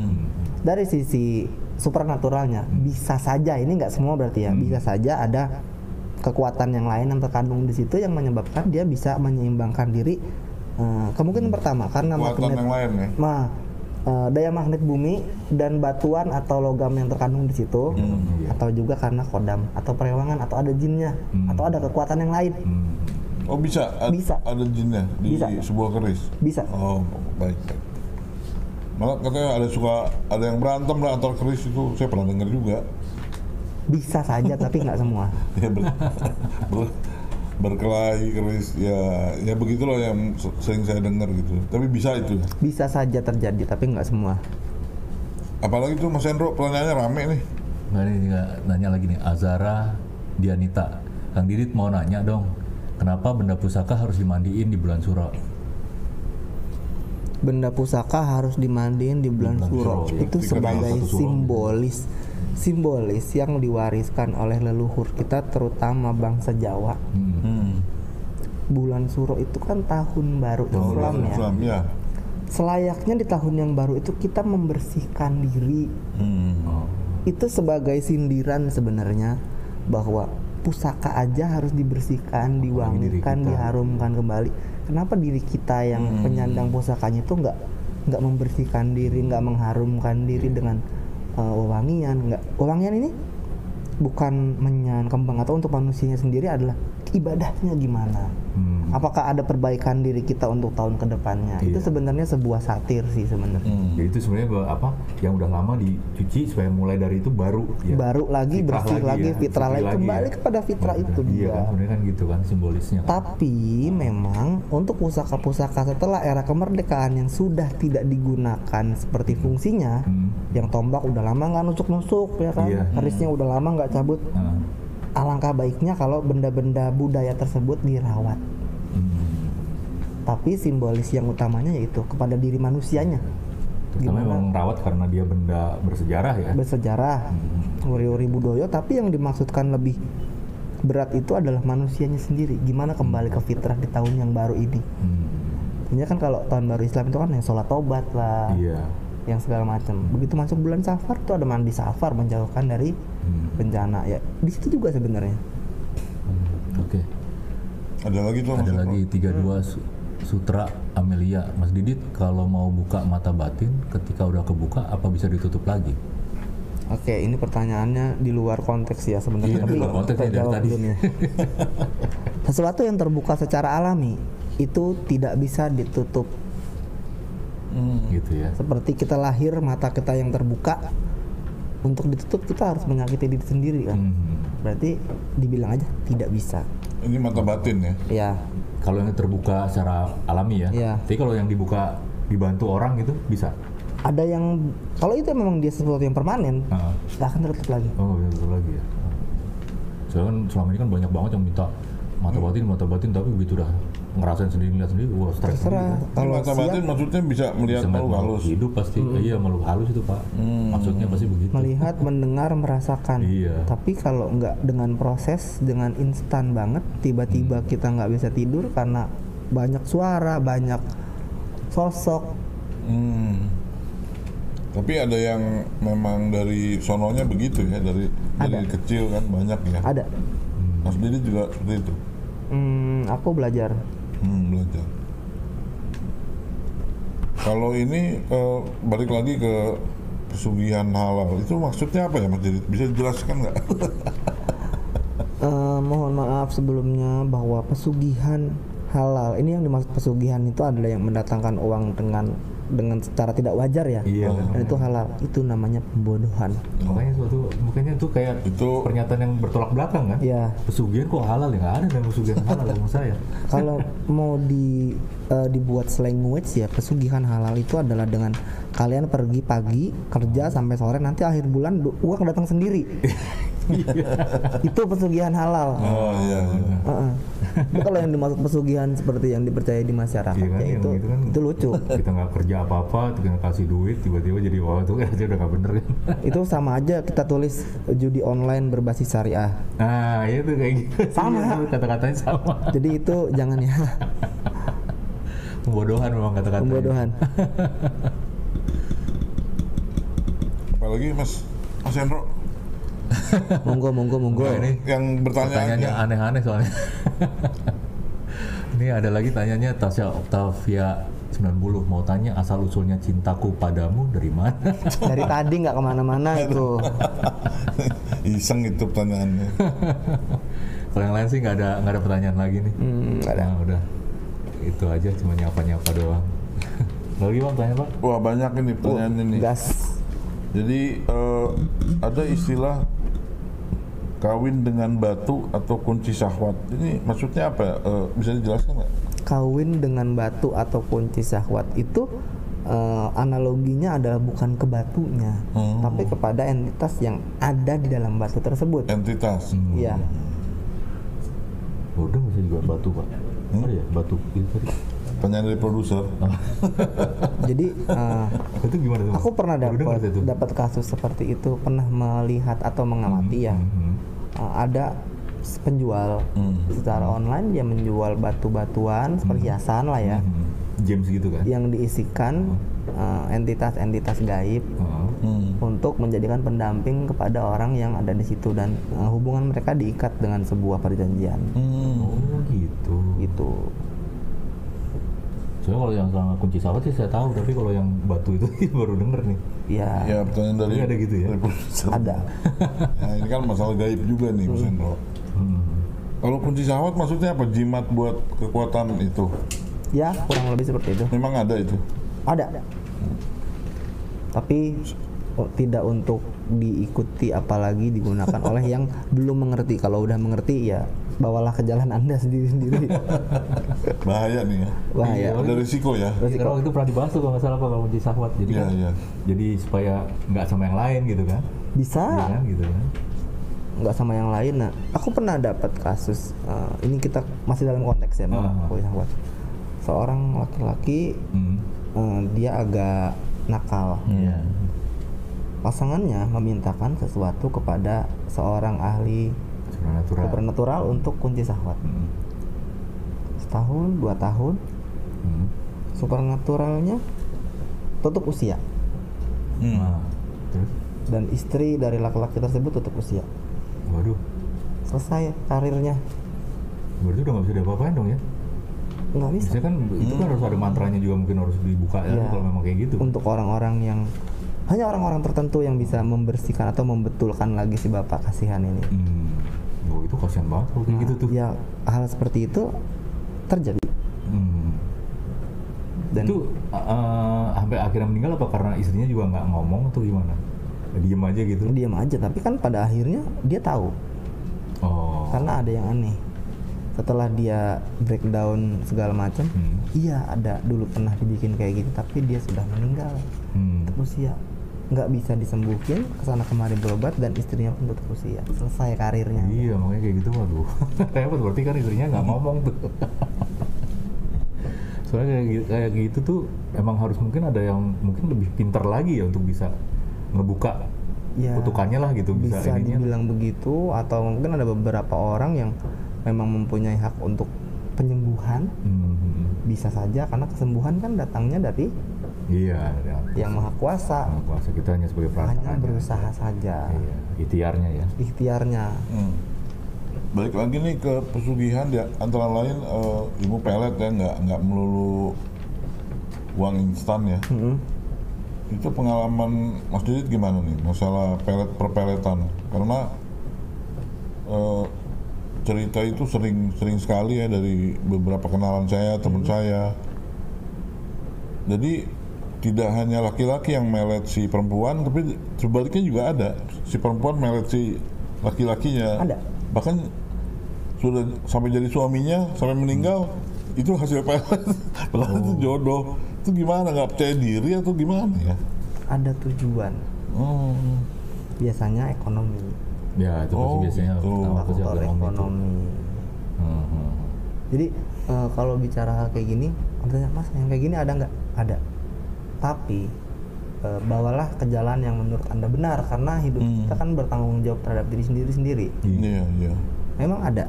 dari sisi supernaturalnya bisa saja ini nggak semua berarti ya, bisa saja ada kekuatan yang lain yang terkandung di situ yang menyebabkan dia bisa menyeimbangkan diri. Eh, kemungkinan pertama karena Kekuatan magnet yang lain ya. Nah, eh, daya magnet bumi dan batuan atau logam yang terkandung di situ, iya. atau juga karena kodam atau perewangan atau ada jinnya Hmm. atau ada kekuatan yang lain, Hmm. Oh bisa, ad- Bisa. ada jinnya di Bisa. sebuah keris. bisa. Oh baik. baik. Malah katanya ada suka ada yang berantem lah antar keris itu saya pernah dengar juga. Bisa saja tapi nggak semua. Ya ber, ber- berkelahi keris ya ya begitulah yang se- sering saya dengar gitu. Tapi bisa itu. Bisa saja terjadi tapi nggak semua. Apalagi tuh Mas Hendro pertanyaannya rame nih. Ini nggak nanya lagi nih Azara Dianita. Kang Didit mau nanya dong, kenapa benda pusaka harus dimandiin di bulan suro? benda pusaka harus dimandiin di bulan bulan suro Suro, ya. itu sebagai suro. Simbolis yang diwariskan oleh leluhur kita terutama bangsa Jawa Hmm. bulan suro itu kan tahun baru Islam ya Islam ya. selayaknya di tahun yang baru itu kita membersihkan diri Hmm. Oh. itu sebagai sindiran sebenarnya bahwa pusaka aja harus dibersihkan, diwangikan, diharumkan kembali. Kenapa diri kita yang penyandang pusakanya itu nggak nggak membersihkan diri, nggak mengharumkan diri dengan uh, wewangian, nggak wewangian ini bukan menyan kembang atau untuk manusianya sendiri adalah ibadahnya gimana? Hmm. Apakah ada perbaikan diri kita untuk tahun ke depannya? Itu Iya. sebenarnya sebuah satir sih sebenarnya. Hmm. Jadi itu sebenarnya apa yang udah lama dicuci supaya mulai dari itu baru ya. Baru lagi Fitrah bersih lagi, ya, fitrah lagi, kembali ya. kepada fitrah Nah, itu Iya dia. kan sebenarnya kan gitu kan simbolisnya. kan. Tapi memang untuk pusaka-pusaka setelah era kemerdekaan yang sudah tidak digunakan seperti fungsinya, Hmm. yang tombak udah lama nggak nusuk-nusuk ya kan, Iya. kerisnya udah lama nggak cabut. Nah, Alangkah baiknya kalau benda-benda budaya tersebut dirawat. Hmm. Tapi simbolis yang utamanya yaitu kepada diri manusianya. Gimana? memang rawat karena dia benda bersejarah ya. Bersejarah, wuri-wuri budaya, tapi yang dimaksudkan lebih berat itu adalah manusianya sendiri. Gimana kembali ke fitrah di tahun yang baru ini? Hmm. Ini kan kalau tahun baru Islam itu kan yang sholat tobat lah, Iya. yang segala macam begitu masuk bulan safar tuh ada mandi safar menjauhkan dari Hmm. bencana ya di situ juga sebenarnya Oke. Ada lagi tuh Ada lagi 32 su- Sutra Amelia. Mas Didit kalau mau buka mata batin ketika udah kebuka apa bisa ditutup lagi? oke ini pertanyaannya di luar konteks ya sebenarnya Iya, di luar konteks ya, dari tadi. sesuatu yang terbuka secara alami itu tidak bisa ditutup Gitu ya. seperti kita lahir mata kita yang terbuka untuk ditutup kita harus menyakiti diri sendiri kan Hmm. berarti dibilang aja tidak bisa Ini mata batin ya. ya Kalau yang terbuka secara alami ya. Iya. Tapi kalau yang dibuka dibantu orang gitu bisa. ada yang kalau itu memang dia sesuatu yang permanen Heeh. nggak akan tertutup lagi Oh, nggak bisa tutup lagi ya. Soalnya kan selama ini kan banyak banget yang minta mata batin, mata batin tapi begitu dah ngerasain sendiri, ngeliat sendiri, wah stres terserah sendiri. Ini kalau mata batin maksudnya bisa Kan. melihat Bisa makhluk halus. hidup pasti, iya makhluk halus itu pak. Maksudnya pasti begitu. melihat mendengar merasakan Iya. tapi kalau nggak dengan proses dengan instan banget tiba-tiba kita nggak bisa tidur karena banyak suara banyak sosok Hmm. Tapi ada yang memang dari sononya begitu ya dari dari kecil kan banyak ya. ada Mas Didi juga seperti itu. Hmm, aku belajar Hmm, belajar. Kalau ini eh, balik lagi ke pesugihan halal itu maksudnya apa ya Mas Didi? Bisa dijelaskan nggak? Eh, mohon maaf sebelumnya bahwa pesugihan halal ini yang dimaksud pesugihan itu adalah yang mendatangkan uang dengan dengan secara tidak wajar ya Iya. dan itu halal itu namanya pembodohan Makanya suatu, makanya itu kayak Itu- pernyataan yang bertolak belakang kan? ya Pesugihan kok halal ya? Nggak ada yang pesugihan halal sama saya. kalau mau di eh, dibuat language ya pesugihan halal itu adalah dengan kalian pergi pagi kerja sampai sore nanti akhir bulan uang datang sendiri itu pesugihan halal Oh iya. iya. Heeh. Itu kalau yang dimaksud pesugihan seperti yang dipercaya di masyarakat Iya kan, ya itu gitu kan. itu lucu Kita nggak kerja apa-apa, tinggal kasih duit, tiba-tiba jadi wah itu kan aja udah nggak bener kan? itu sama aja kita tulis judi online berbasis syariah Nah, itu kayak gitu. Sama. Iya, Kata-katanya sama. jadi itu jangan ya Pembodohan memang kata-katanya. pembodohan Apalagi Mas Mas Hendro monggo monggo monggo ini yang bertanya aneh-aneh soalnya. ini ada lagi tanyanya Tasya Octavia 90 mau tanya asal usulnya cintaku padamu dari mana? dari tadi nggak ke mana-mana itu Iseng itu pertanyaannya. Kalau yang lain sih nggak ada nggak ada pertanyaan lagi nih. Hmm, ada. Nah, udah itu aja cuma nyapa-nyapa doang. lagi bang tanya pak? Wah banyak ini pertanyaan ini. gas Jadi eh, ada istilah kawin dengan batu atau kunci syahwat. Ini maksudnya apa? ya? Eh, bisa dijelaskan nggak? kawin dengan batu atau kunci syahwat itu eh, analoginya adalah bukan ke batunya Hmm. tapi kepada entitas yang ada di dalam batu tersebut Entitas. Iya Udah bisa juga batu pak. Oh iya batu itu tadi. Pertanyaan dari produser. jadi eh, Itu gimana tuh? Aku pernah dapat dapat kasus seperti itu pernah melihat atau mengamati ya Hmm. Eh, ada penjual Hmm. secara online dia menjual batu-batuan perhiasan lah ya Hmm. James gitu kan? yang diisikan eh, entitas-entitas gaib Oh. Hmm. untuk menjadikan pendamping kepada orang yang ada di situ dan eh, hubungan mereka diikat dengan sebuah perjanjian Hmm. Oh gitu. gitu Soalnya kalau yang sama kunci sawat sih saya tahu, tapi kalau yang batu itu baru denger nih. ya Ya pertanyaan dari Ini ada gitu ya? ada Nah, ini kan masalah gaib juga nih Mas Hendro. Hmm. Kalau kunci syahwat maksudnya apa? Jimat buat kekuatan itu. ya kurang lebih seperti itu Memang ada itu. ada tapi oh, tidak untuk diikuti apalagi digunakan oleh yang belum mengerti kalau udah mengerti ya bawalah ke jalan anda sendiri-sendiri Bahaya nih ya. bahaya Ada risiko ya. Jadi kalau itu pernah dibahas tuh kalau nggak salah Pak, kalau kunci sahwat. Jadi Iya, kan, iya. jadi supaya nggak sama yang lain gitu kan? bisa Iya kan gitu kan? nggak sama yang lain nah aku pernah dapat kasus eh, ini kita masih dalam konteks ya. Ah. Aku sahabat. seorang laki-laki Hmm. eh, dia agak nakal Iya. Pasangannya memintakan sesuatu kepada seorang ahli Supernatural. supernatural untuk kunci syahwat Hmm. setahun dua tahun Hmm. supernaturalnya tutup usia Hmm. Nah, dan istri dari laki-laki tersebut tutup usia Waduh, selesai karirnya berarti udah nggak bisa diapa-apain dong ya? nggak bisa Biasanya kan itu kan harus ada mantranya juga mungkin harus dibuka ya Iya. kalau memang kayak gitu. untuk orang-orang yang hanya orang-orang tertentu yang bisa membersihkan atau membetulkan lagi si bapak kasihan ini Hmm. Oh itu kasihan banget kalau kayak gitu tuh. ya hal seperti itu terjadi Hmm. dan itu uh, sampai akhirnya meninggal apa karena istrinya juga nggak ngomong atau gimana? Diem aja gitu. diam aja tapi kan pada akhirnya dia tahu Oh. karena ada yang aneh setelah dia breakdown segala macam Hmm. iya ada dulu pernah dibikin kayak gitu tapi dia sudah meninggal Hmm. usia nggak bisa disembuhin ke sana kemari berobat dan istrinya pun tutup usia selesai karirnya. Iya makanya kayak gitu waduh repot berarti kan istrinya nggak ngomong tuh. Soalnya kayak gitu, kayak gitu tuh emang harus mungkin ada yang mungkin lebih pintar lagi ya untuk bisa ngebuka Ya, kutukannya lah gitu bisa, bisa ininya. dibilang begitu atau mungkin ada beberapa orang yang memang mempunyai hak untuk penyembuhan. Hmm, bisa saja karena kesembuhan kan datangnya dari iya ya. yang maha kuasa Nah, kuasa kita hanya sebagai hanya perantara berusaha saja iya ikhtiarnya ya ikhtiarnya Hmm. Balik lagi nih ke pesugihan ya antara lain eh, ilmu pelet ya nggak nggak melulu uang instan ya. Mm-mm. Itu pengalaman Mas Didit gimana nih masalah pelet perpeletan? Karena eh, cerita itu sering sering sekali ya dari beberapa kenalan saya teman saya. Jadi tidak hanya laki-laki yang melet si perempuan, tapi sebaliknya juga ada si perempuan melet si laki-lakinya. Ada. Bahkan sudah sampai jadi suaminya sampai meninggal itu hasil pelet. Padahal itu jodoh. Itu gimana nggak percaya diri atau gimana ya? ada tujuan Oh. biasanya ekonomi ya itu pasti Oh, biasanya gitu. faktor ekonomi itu. ekonomi Hmm, hmm. jadi eh, kalau bicara hal kayak gini katanya mas yang kayak gini ada nggak ada tapi eh, bawalah ke jalan yang menurut anda benar karena hidup Hmm. kita kan bertanggung jawab terhadap diri sendiri sendiri Iya, iya. memang ada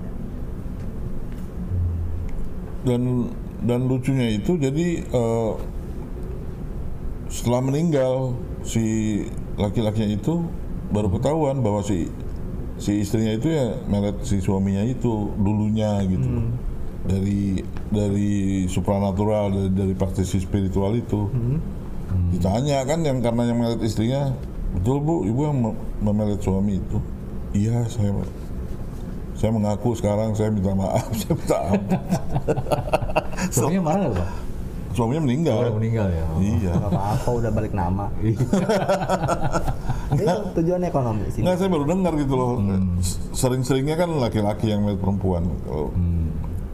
dan dan lucunya itu jadi eh, setelah meninggal si laki-lakinya itu baru ketahuan bahwa si si istrinya itu ya melet si suaminya itu dulunya gitu loh. dari dari supranatural dari, dari praktisi spiritual itu ditanya kan yang karena yang melet istrinya betul bu ibu yang mem- memelet suami itu iya saya saya mengaku sekarang saya minta maaf saya minta ampun suaminya marah nggak pak? suaminya meninggal. Udah meninggal ya oh. Iya. apa-apa udah balik nama Iya. Jadi tujuan ekonomi sih Nggak, saya baru dengar gitu loh. S- Sering-seringnya kan laki-laki yang melihat perempuan. Kalau Hmm.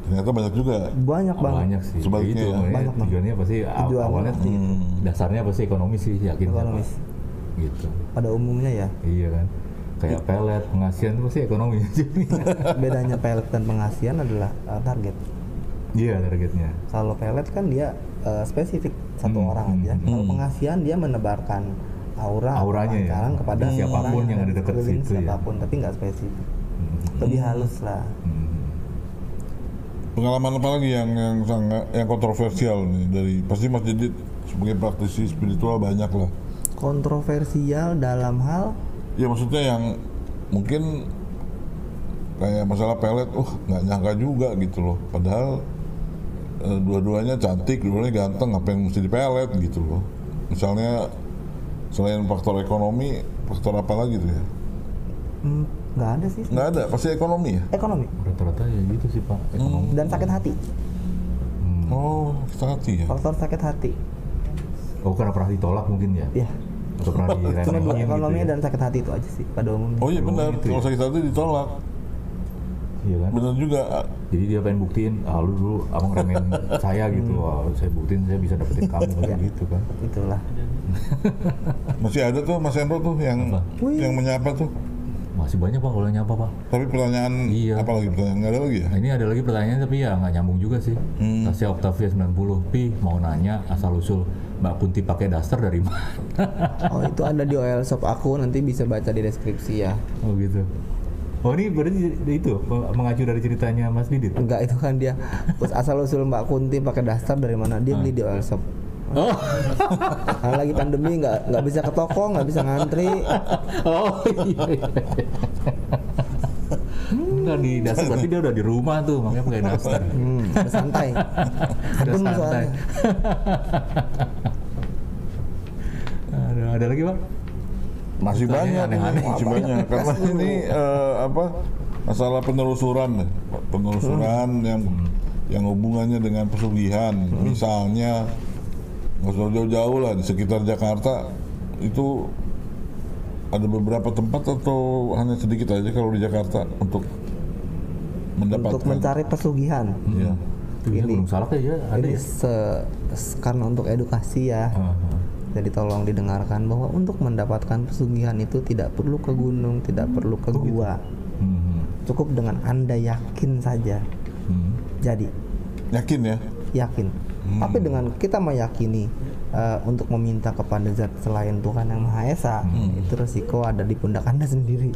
Ternyata banyak juga. banyak Oh, banget banyak sih Sebaliknya itu ya. makanya Banyak, tujuannya pasti Tujuan awalnya pasti gitu. dasarnya pasti ekonomi sih yakin. Ekonomis. gitu pada umumnya ya iya kan kayak pelet pengasihan itu pasti ekonomi bedanya pelet dan pengasihan adalah uh, target iya targetnya kalau pelet kan dia uh, spesifik satu Hmm, orang hmm, aja kalau pengasihan dia menebarkan aura Auranya ya. kepada Hmm. Siapa pun orang yang ada dekat situ ya. siapa pun tapi nggak spesifik Hmm. lebih halus lah Hmm. Pengalaman apa lagi yang yang sangat yang kontroversial nih dari pasti Mas Didit sebagai praktisi spiritual banyak lah. kontroversial dalam hal Ya maksudnya yang mungkin kayak masalah pelet, uh nggak nyangka juga gitu loh. Padahal eh, dua-duanya cantik, dua-duanya ganteng, apa yang mesti dipelet gitu loh. Misalnya selain faktor ekonomi, faktor apa lagi tuh ya? Hmm, nggak ada sih Nggak ada, pasti ekonomi ya. ekonomi rata-rata ya gitu sih pak ekonomi dan sakit hati Hmm. Oh, kita hati ya. faktor sakit hati oh karena pernah ditolak mungkin ya ya atau pernah cuma dua diremehin ekonomi gitu ya? dan sakit hati itu aja sih pada umumnya Oh iya benar, gitu ya. kalau sakit hati ditolak. iya kan Benar juga. jadi dia pengen buktiin ah lu dulu abang remehin saya gitu wah saya buktiin saya bisa dapetin kamu Iya. gitu kan itulah Masih ada tuh Mas Hendro tuh yang Apa? Yang menyapa tuh. Masih banyak bang kalau nyapa pak Tapi pertanyaan Iya. apa lagi pertanyaan nggak ada lagi ya? Nah, ini ada lagi pertanyaan tapi ya nggak nyambung juga sih. Hmm. Tasya Octavia 90 Pi mau nanya asal usul Mbak Kunti pakai daster dari mana? oh itu ada di OL shop aku nanti bisa baca di deskripsi ya oh gitu. Oh ini berarti itu mengacu dari ceritanya Mas Didit. Enggak itu kan dia Terus asal usul Mbak Kunti pakai daster dari mana dia beli di OL shop Oh, Kalau lagi pandemi nggak nggak bisa ke toko, nggak bisa ngantri. oh iya. iya. Enggak di dasar berarti dia udah di rumah tuh, makanya pakai daster. Hmm, udah santai. Udah Adem santai. soalnya. ada, ada lagi bang? Masih Tanya banyak, aneh-aneh. masih banyak. Karena ini eh, apa masalah penelusuran, penelusuran yang yang hubungannya dengan pesugihan. Misalnya nggak usah jauh-jauh lah di sekitar Jakarta itu ada beberapa tempat atau hanya sedikit aja kalau di Jakarta untuk mendapatkan. Untuk mencari pesugihan. Iya. Itu Ini- belum salah kayak ya, ada Ini ya. se- se- karena untuk edukasi ya. Ah, ah. Jadi tolong didengarkan bahwa untuk mendapatkan pesugihan itu tidak perlu ke gunung, tidak perlu ke gua. Hmm, Cukup dengan Anda yakin saja. hmm. Jadi, Yakin ya? yakin. Tapi dengan kita meyakini eh, untuk meminta kepada zat selain Tuhan yang Maha Esa, itu resiko ada di pundak Anda sendiri.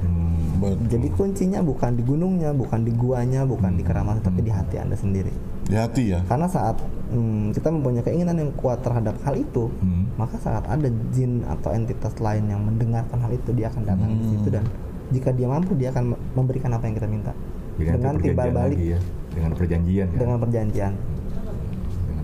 Hmm. Betul. Jadi kuncinya bukan di gunungnya, bukan di guanya, bukan di keramat, tapi di hati Anda sendiri. Di hati ya. Karena saat hmm, kita mempunyai keinginan yang kuat terhadap hal itu, Hmm. maka saat ada jin atau entitas lain yang mendengarkan hal itu, dia akan datang di situ dan jika dia mampu, dia akan memberikan apa yang kita minta nanti dengan timbal balik, ya, dengan perjanjian kan. dengan perjanjian.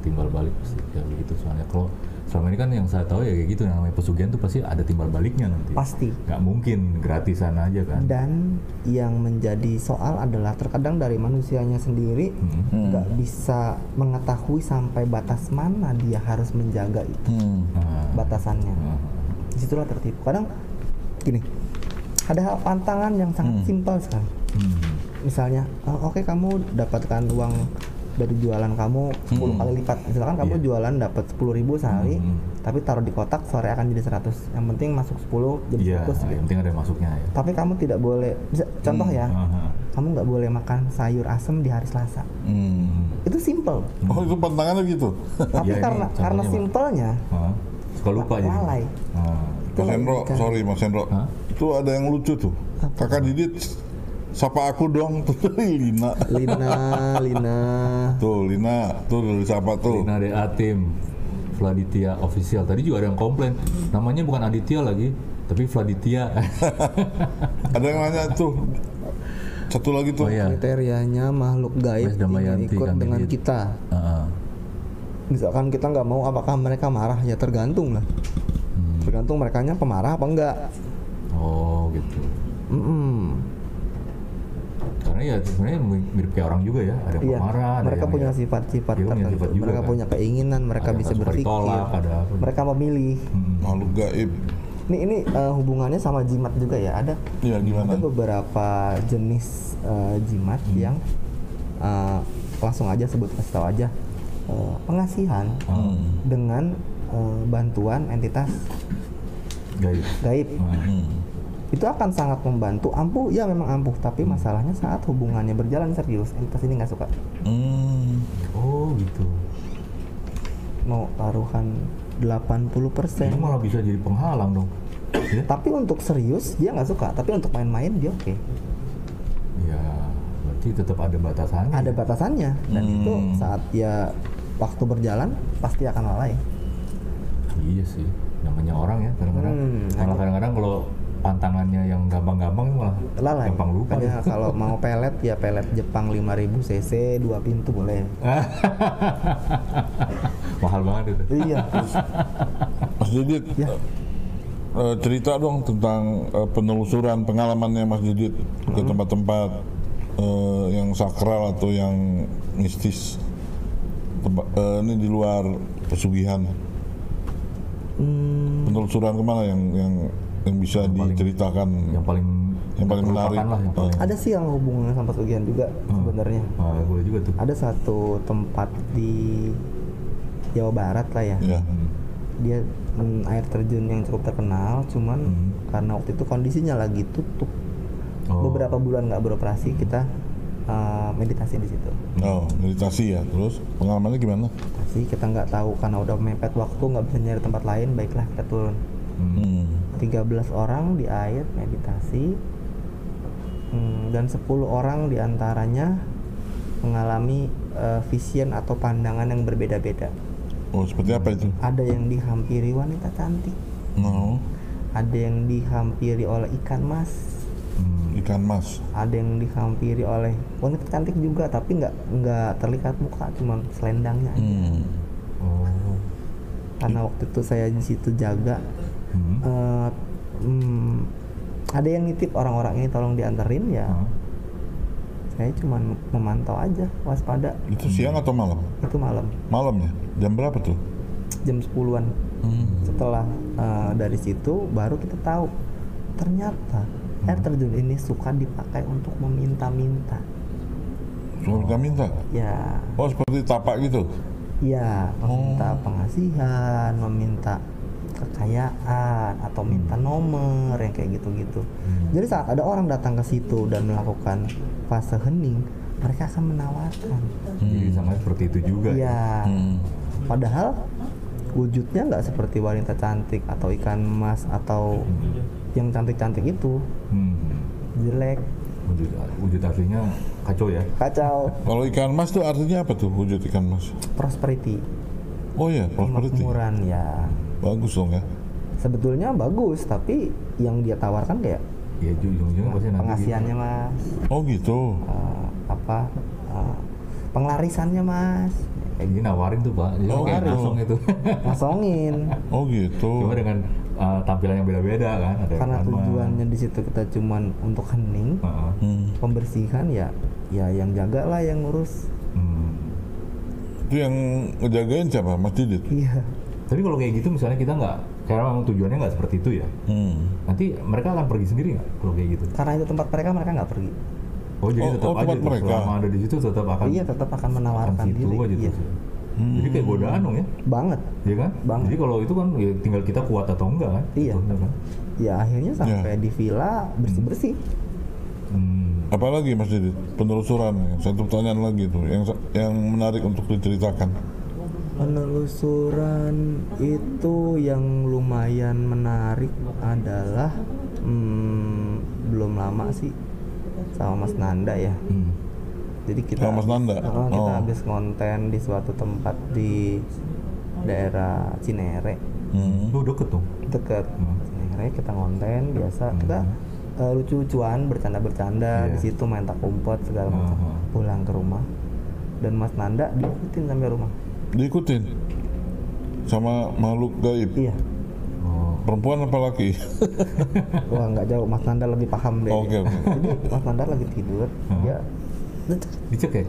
Timbal balik pasti ya begitu soalnya kalau selama ini kan yang saya tahu ya kayak gitu yang namanya pesugihan tuh pasti ada timbal baliknya nanti Pasti. nggak mungkin gratisan aja kan Dan yang menjadi soal adalah terkadang dari manusianya sendiri Hmm. nggak bisa mengetahui sampai batas mana dia harus menjaga itu Hmm. Nah, batasannya. nah, Di situlah tertipu. Kadang gini, ada hal pantangan yang sangat simpel sekali. hmm. Misalnya, oh, oke kamu dapatkan uang dari jualan kamu 10 kali lipat. Misalkan kamu Iya. jualan dapat 10.000 ribu sehari, Hmm. tapi taruh di kotak sore akan jadi 100. Yang penting masuk 10 jadi iya 100 yang gitu. penting ada masuknya ya Tapi kamu tidak boleh, bisa, contoh ya, Aha. kamu nggak boleh makan sayur asem di hari Selasa. Hmm. Itu simple. Oh itu pantangannya gitu. Tapi ini karena karena simpelnya, Hah? suka lupa jadi lalai. Ah. Mas Hendro, sorry Mas Hendro. Itu ada yang lucu tuh. Kakak Didit, sapa aku dong. Tuh Lina. Lina, Lina. Tuh Lina, tuh udah disapa tuh. Lina DA Tim Vladitya Official tadi juga ada yang komplain namanya bukan Aditya lagi tapi Vladitya Ada yang nanya tuh. Satu lagi tuh. oh iya Kriterianya makhluk gaib ingin Damayanti, ikut dengan Didit. kita. Ah, Misalkan kita nggak mau, apakah mereka marah? Ya tergantung lah. hmm. Tergantung mereka pemarah apa enggak. oh gitu Mm-mm. karena ya sebenarnya mirip kayak orang juga ya ada yang Iya, pemarah ada mereka yang punya ya- sifat-sifat punya tertentu. sifat juga, mereka kan? punya keinginan, mereka Ada bisa berpikir. ditolak, ada apa Mereka memilih. Hmm. Makhluk gaib. Ini ini eh, hubungannya sama jimat juga ya. Ada Iya gimana? ada beberapa jenis eh, jimat Hmm. yang eh, langsung aja sebut kasih tahu aja eh, pengasihan Hmm. dengan eh, bantuan entitas gaib gaib. Hmm. Itu akan sangat membantu. Ampuh, ya memang ampuh, tapi Hmm. masalahnya saat hubungannya berjalan serius, entitas ini nggak suka. Hmm. oh gitu Mau taruhan 80%. ini malah bisa jadi penghalang dong ya Tapi untuk serius dia nggak suka, tapi untuk main-main dia oke. ya berarti tetap ada batasannya Ada batasannya dan Hmm. itu saat dia waktu berjalan pasti akan lalai. iya sih namanya orang ya kadang-kadang Hmm, kadang-kadang kalau pantangannya yang gampang-gampang malah Lalai. gampang lupa dia. kalau mau pelet ya pelet Jepang 5000 cc dua pintu boleh. mahal banget itu iya. Mas Didit, Ya. eh, cerita dong tentang eh, penelusuran pengalamannya Mas Didit ke Hmm. tempat-tempat eh, yang sakral atau yang mistis. Tempat, eh, ini di luar pesugihan. Hmm, Penelusuran ke mana yang yang yang bisa paling- diceritakan? yang paling Yang paling menarik. lah yang paling, ada sih yang hubungannya sama pesugihan juga sebenarnya. Ah, boleh juga tuh Ada satu tempat di Jawa Barat lah ya. Ya. Hmm. Dia mm, air terjun yang cukup terkenal, cuman Hmm. karena waktu itu kondisinya lagi tutup. Oh. Beberapa bulan nggak beroperasi, kita uh, meditasi di situ. Oh, meditasi ya. Terus pengalamannya gimana? Sih kita nggak tahu karena udah mepet waktu nggak bisa nyari tempat lain, baiklah kita turun. Hmm. Hmm. 13 orang di air meditasi Hmm, dan 10 orang di antaranya mengalami eh, vision atau pandangan yang berbeda-beda. Oh, seperti apa itu? Ada yang dihampiri wanita cantik, No, ada yang dihampiri oleh ikan mas, Hmm. ikan mas. ada yang dihampiri oleh wanita cantik juga tapi nggak nggak terlihat muka, cuman selendangnya. aja. Hmm. Oh. Karena waktu itu saya di situ jaga, Hmm. eh, hmm, ada yang nitip orang-orang ini tolong dianterin ya. Hah? Saya cuman memantau aja, waspada. Itu siang atau malam? Itu malam, Malam ya? Jam berapa tuh? jam 10-an. Hmm. setelah uh, dari situ baru kita tahu ternyata air terjun ini suka dipakai untuk meminta-minta Cuma minta minta. ya Oh, seperti tapak gitu. ya meminta pengasihan meminta kekayaan atau minta nomor yang kayak gitu-gitu jadi saat ada orang datang ke situ dan melakukan fase hening mereka akan menawarkan Jadi sama seperti itu juga. ya Hmm. padahal wujudnya nggak seperti wanita cantik atau ikan emas atau yang cantik-cantik itu Hmm. jelek Wujud, wujud aslinya kacau ya. kacau Kalau ikan mas tuh artinya apa tuh wujud ikan mas? prosperity Oh iya, prosperity. kemakmuran ya Bagus dong ya. sebetulnya bagus tapi yang dia tawarkan kayak Ya ujung-ujungnya pasti nanti pengasihannya mas Oh gitu. eh, apa eh, penglarisannya mas Eh, Jadi nawarin tuh pak, jadi Oh, kayak gitu. langsung itu. ngosongin Oh gitu. Cuma dengan uh, tampilan yang beda-beda kan. Ada karena yang tujuannya di situ kita cuman untuk hening Heeh. Hmm. pembersihan ya ya yang jaga lah yang ngurus Hmm. Itu yang ngejagain siapa? Mas Didit? iya Tapi kalau kayak gitu misalnya kita nggak, karena memang tujuannya nggak seperti itu ya. Hmm. Nanti mereka akan pergi sendiri nggak kalau kayak gitu? karena itu tempat mereka mereka nggak pergi Oh jadi Oh, tetap oh, aja mereka. selama ada di situ tetap akan iya tetap akan akan menawarkan situ diri aja iya. tuh. Jadi kayak godaan dong ya, banget ya kan? Banget. Jadi kalau itu kan ya tinggal kita kuat atau enggak kan? Iya. Bener kan? ya akhirnya sampai di villa bersih bersih Hmm. Apalagi Mas Didit? Penelusuran. Satu pertanyaan lagi tuh yang yang menarik untuk diceritakan. Penelusuran itu yang lumayan menarik adalah hmm, belum lama sih sama Mas Nanda ya Hmm. jadi kita Sama Mas Nanda? Oh, kita Oh. habis konten di suatu tempat di daerah Cinere Hmm. Oh deket dong. deket Hmm. Cinere kita konten biasa kita eh, lucu-lucuan bercanda-bercanda Iya. di situ main tak umpet segala macam Aha. pulang ke rumah dan Mas Nanda diikutin sampai rumah Diikutin sama makhluk gaib. iya Oh. Perempuan apa laki? Wah nggak jauh, Mas Nanda lebih paham deh. Oke, oke. Jadi Mas Nanda lagi tidur, dia Dicek ya?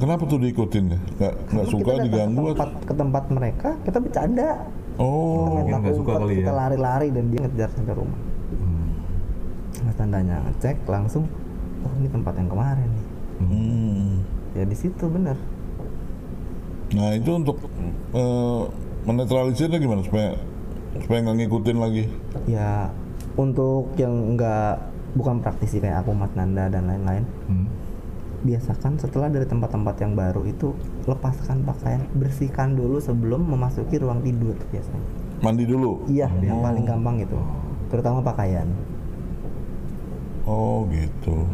Kenapa tuh diikutin ya? Nggak, nggak suka diganggu ke tempat, atau? ke tempat mereka, kita bercanda. Oh, Kita mungkin nggak suka kali ya. Kita lari-lari dan dia ngejar sampai rumah. Hmm. Mas Nandanya ngecek langsung, oh ini tempat yang kemarin nih. hmm. Ya di situ bener. Nah itu untuk eh, menetralisirnya gimana supaya supaya nggak ngikutin lagi? Ya untuk yang nggak bukan praktisi kayak aku, Mas Nanda dan lain-lain, Hmm. biasakan setelah dari tempat-tempat yang baru itu lepaskan pakaian, bersihkan dulu sebelum memasuki ruang tidur biasanya. Mandi dulu. Iya, yang Oh. paling gampang itu, terutama pakaian. Oh gitu.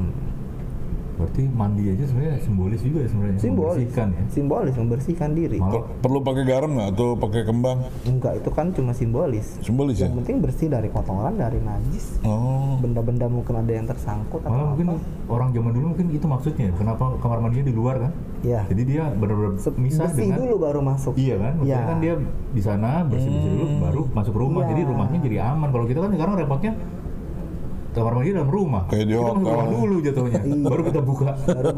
Berarti mandi aja sebenarnya simbolis juga ya sebenarnya. Simbolis, Membersihkan ya. simbolis membersihkan diri. Malah Per- Perlu pakai garam nggak atau pakai kembang? Enggak, itu kan cuma simbolis. Simbolis ya? Yang penting bersih dari kotoran, dari najis, Oh. benda-benda mungkin ada yang tersangkut atau Malah apa. mungkin orang zaman dulu mungkin itu maksudnya ya, kenapa kamar mandinya di luar kan? Iya. Jadi dia benar-benar misah bersih dengan dulu baru masuk. Iya kan? Maksudnya Iya. kan dia di sana bersih-bersih dulu baru masuk rumah. Iya. Jadi rumahnya jadi aman. Kalau kita kan sekarang repotnya kamar mandi dalam rumah. Kayak di kita masuk hotel. rumah dulu jatuhnya. Iya. baru kita buka.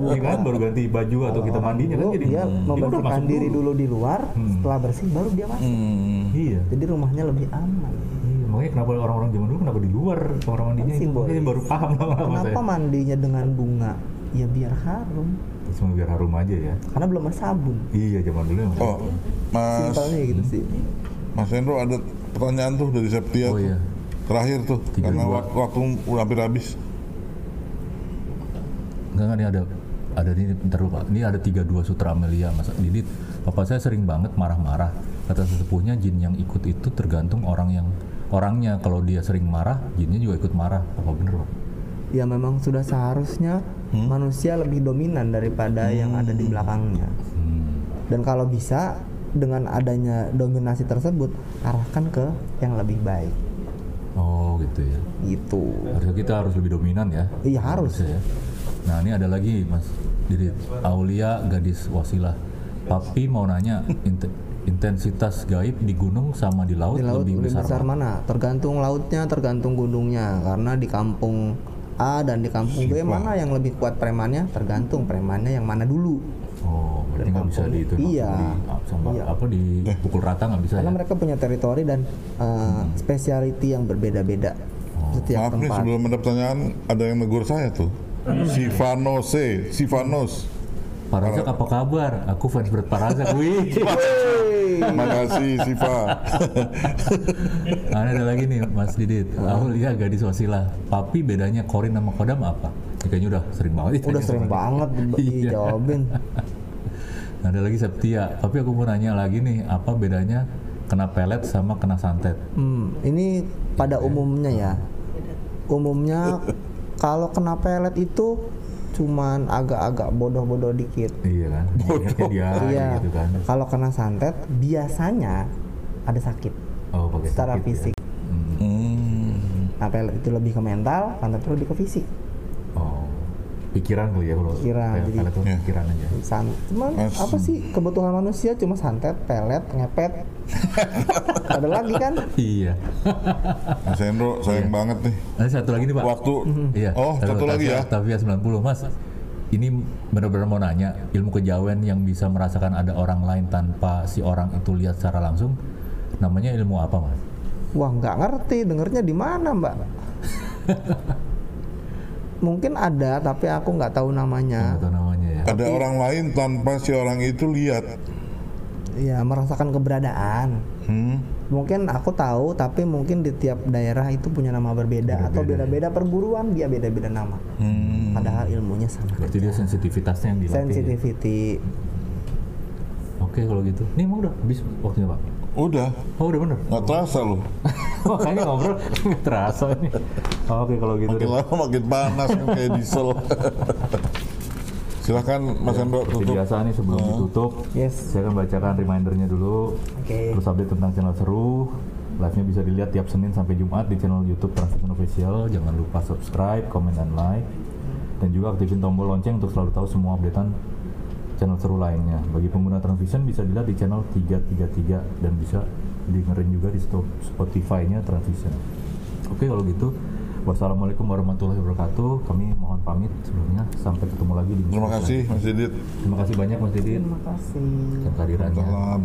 Iya kan? Baru ganti baju atau kita mandinya kan Dulu jadi dia udah membersihkan diri dulu di luar, Hmm. setelah bersih baru dia masuk. Hmm. Iya. Jadi rumahnya lebih aman. Iya, makanya kenapa orang-orang zaman dulu kenapa di luar kamar mandinya itu Simbolis. Makanya baru paham lama-lama Kenapa saya. mandinya dengan bunga? Ya biar harum. Cuma biar harum aja ya. Karena belum ada sabun. Iya, zaman dulu. Oh, Mas Simpelnya gitu sih. Mas Hendro ada pertanyaan tuh dari Septia Oh, tuh. iya. Terakhir tuh, Tiga karena dua. waktu, waktu udah hampir habis. Enggak, enggak, ini ada ada ini bentar dulu, Pak. Ini ada tiga dua sutra Amelia Mas Didit. Papa saya sering banget marah-marah. Kata sesepuhnya jin yang ikut itu tergantung orang yang orangnya. Kalau dia sering marah, jinnya juga ikut marah. Apa bener, Pak? Ya memang sudah seharusnya manusia lebih dominan daripada yang ada di belakangnya. Hmm. Dan kalau bisa dengan adanya dominasi tersebut arahkan ke yang lebih baik Oh gitu ya. gitu Harusnya kita harus lebih dominan ya. iya harus Harusnya ya. Nah ini ada lagi Mas Didit. Aulia gadis wasilah. Papi mau nanya int- intensitas gaib di gunung sama di laut, di laut lebih, lebih besar, besar mana? mana tergantung lautnya tergantung gunungnya karena di kampung A dan di kampung B mana yang lebih kuat premannya tergantung premannya yang mana dulu Oh, berarti nggak bisa di itu Iya. di, sama Iya. apa di pukul rata nggak bisa karena ya? mereka punya teritori dan uh, speciality yang berbeda-beda setiap Maaf nih tempat sebelum ada pertanyaan ada yang negur saya tuh. Sivanos C, Sivanos. Pak Razak apa kabar? Aku fans berat Pak Razak. Wih. Makasih Siva. Nah, ada lagi nih Mas Didit. Aulia gadis wasilah. Papi bedanya Korin sama Kodam apa? Ini kayaknya udah sering banget udah sering banget di- Iya. dijawabin Nah, ada lagi Septia. Tapi aku mau nanya lagi nih, apa bedanya kena pelet sama kena santet? Hmm, ini pada umumnya ya. Umumnya kalau kena pelet itu cuman agak-agak bodoh-bodoh dikit. Iya kan? Dia Iya. gitu kan. Kalau kena santet biasanya ada sakit Oh, pakai secara sakit ya. fisik. Hmm. Hmm. Nah, pelet itu lebih ke mental, santet itu lebih ke fisik. Oh. Pikiran kali ya kalau Pikiran, pelet, jadi- pelet tuh Iya. pikiran aja. San, cuman Mas- apa sih kebutuhan manusia cuma santet, pelet, ngepet. ada lagi kan? Iya. Mas Hendro sayang banget nih. Ada satu lagi nih Pak. Waktu. Iya. Oh, satu lagi ya. Tavia 90 Mas. Ini benar-benar mau nanya ilmu kejawen yang bisa merasakan ada orang lain tanpa si orang itu lihat secara langsung. Namanya ilmu apa Mas? Wah nggak ngerti, dengernya di mana mbak? Mungkin ada, tapi aku nggak tahu namanya. Nggak tahu namanya ya. Ada orang lain tanpa si orang itu lihat. Ya merasakan keberadaan. Hmm. Mungkin aku tahu, tapi mungkin di tiap daerah itu punya nama berbeda atau beda-beda perguruan dia beda-beda nama. Hmm. Padahal ilmunya sama. Berarti dia sensitivitasnya yang dilatih. ya? Sensitivity. Oke kalau gitu. Nih emang udah habis waktunya Pak. Udah, Oh udah bener. nggak terasa loh. Makanya ngobrol nggak terasa nih. Oke kalau gitu. Makin deh. lama makin panas kan kayak diesel. Silahkan Mas Hendro Seperti tutup. biasa nih sebelum ditutup, Yes. saya akan bacakan remindernya dulu. Oke. Terus update tentang channel seru. Live-nya bisa dilihat tiap Senin sampai Jumat di channel YouTube Transvision Official. Jangan lupa subscribe, komen, dan like. Dan juga aktifin tombol lonceng untuk selalu tahu semua updatean channel seru lainnya. Bagi pengguna Transvision bisa dilihat di channel 333 dan bisa dengerin juga di Spotify-nya Transvision. Oke kalau gitu, wassalamualaikum warahmatullahi wabarakatuh. Kami mohon pamit sebelumnya. Sampai ketemu lagi di Terima kasih Mas Didit. Terima kasih banyak Mas Didit Terima kasih. kehadirannya. Salam.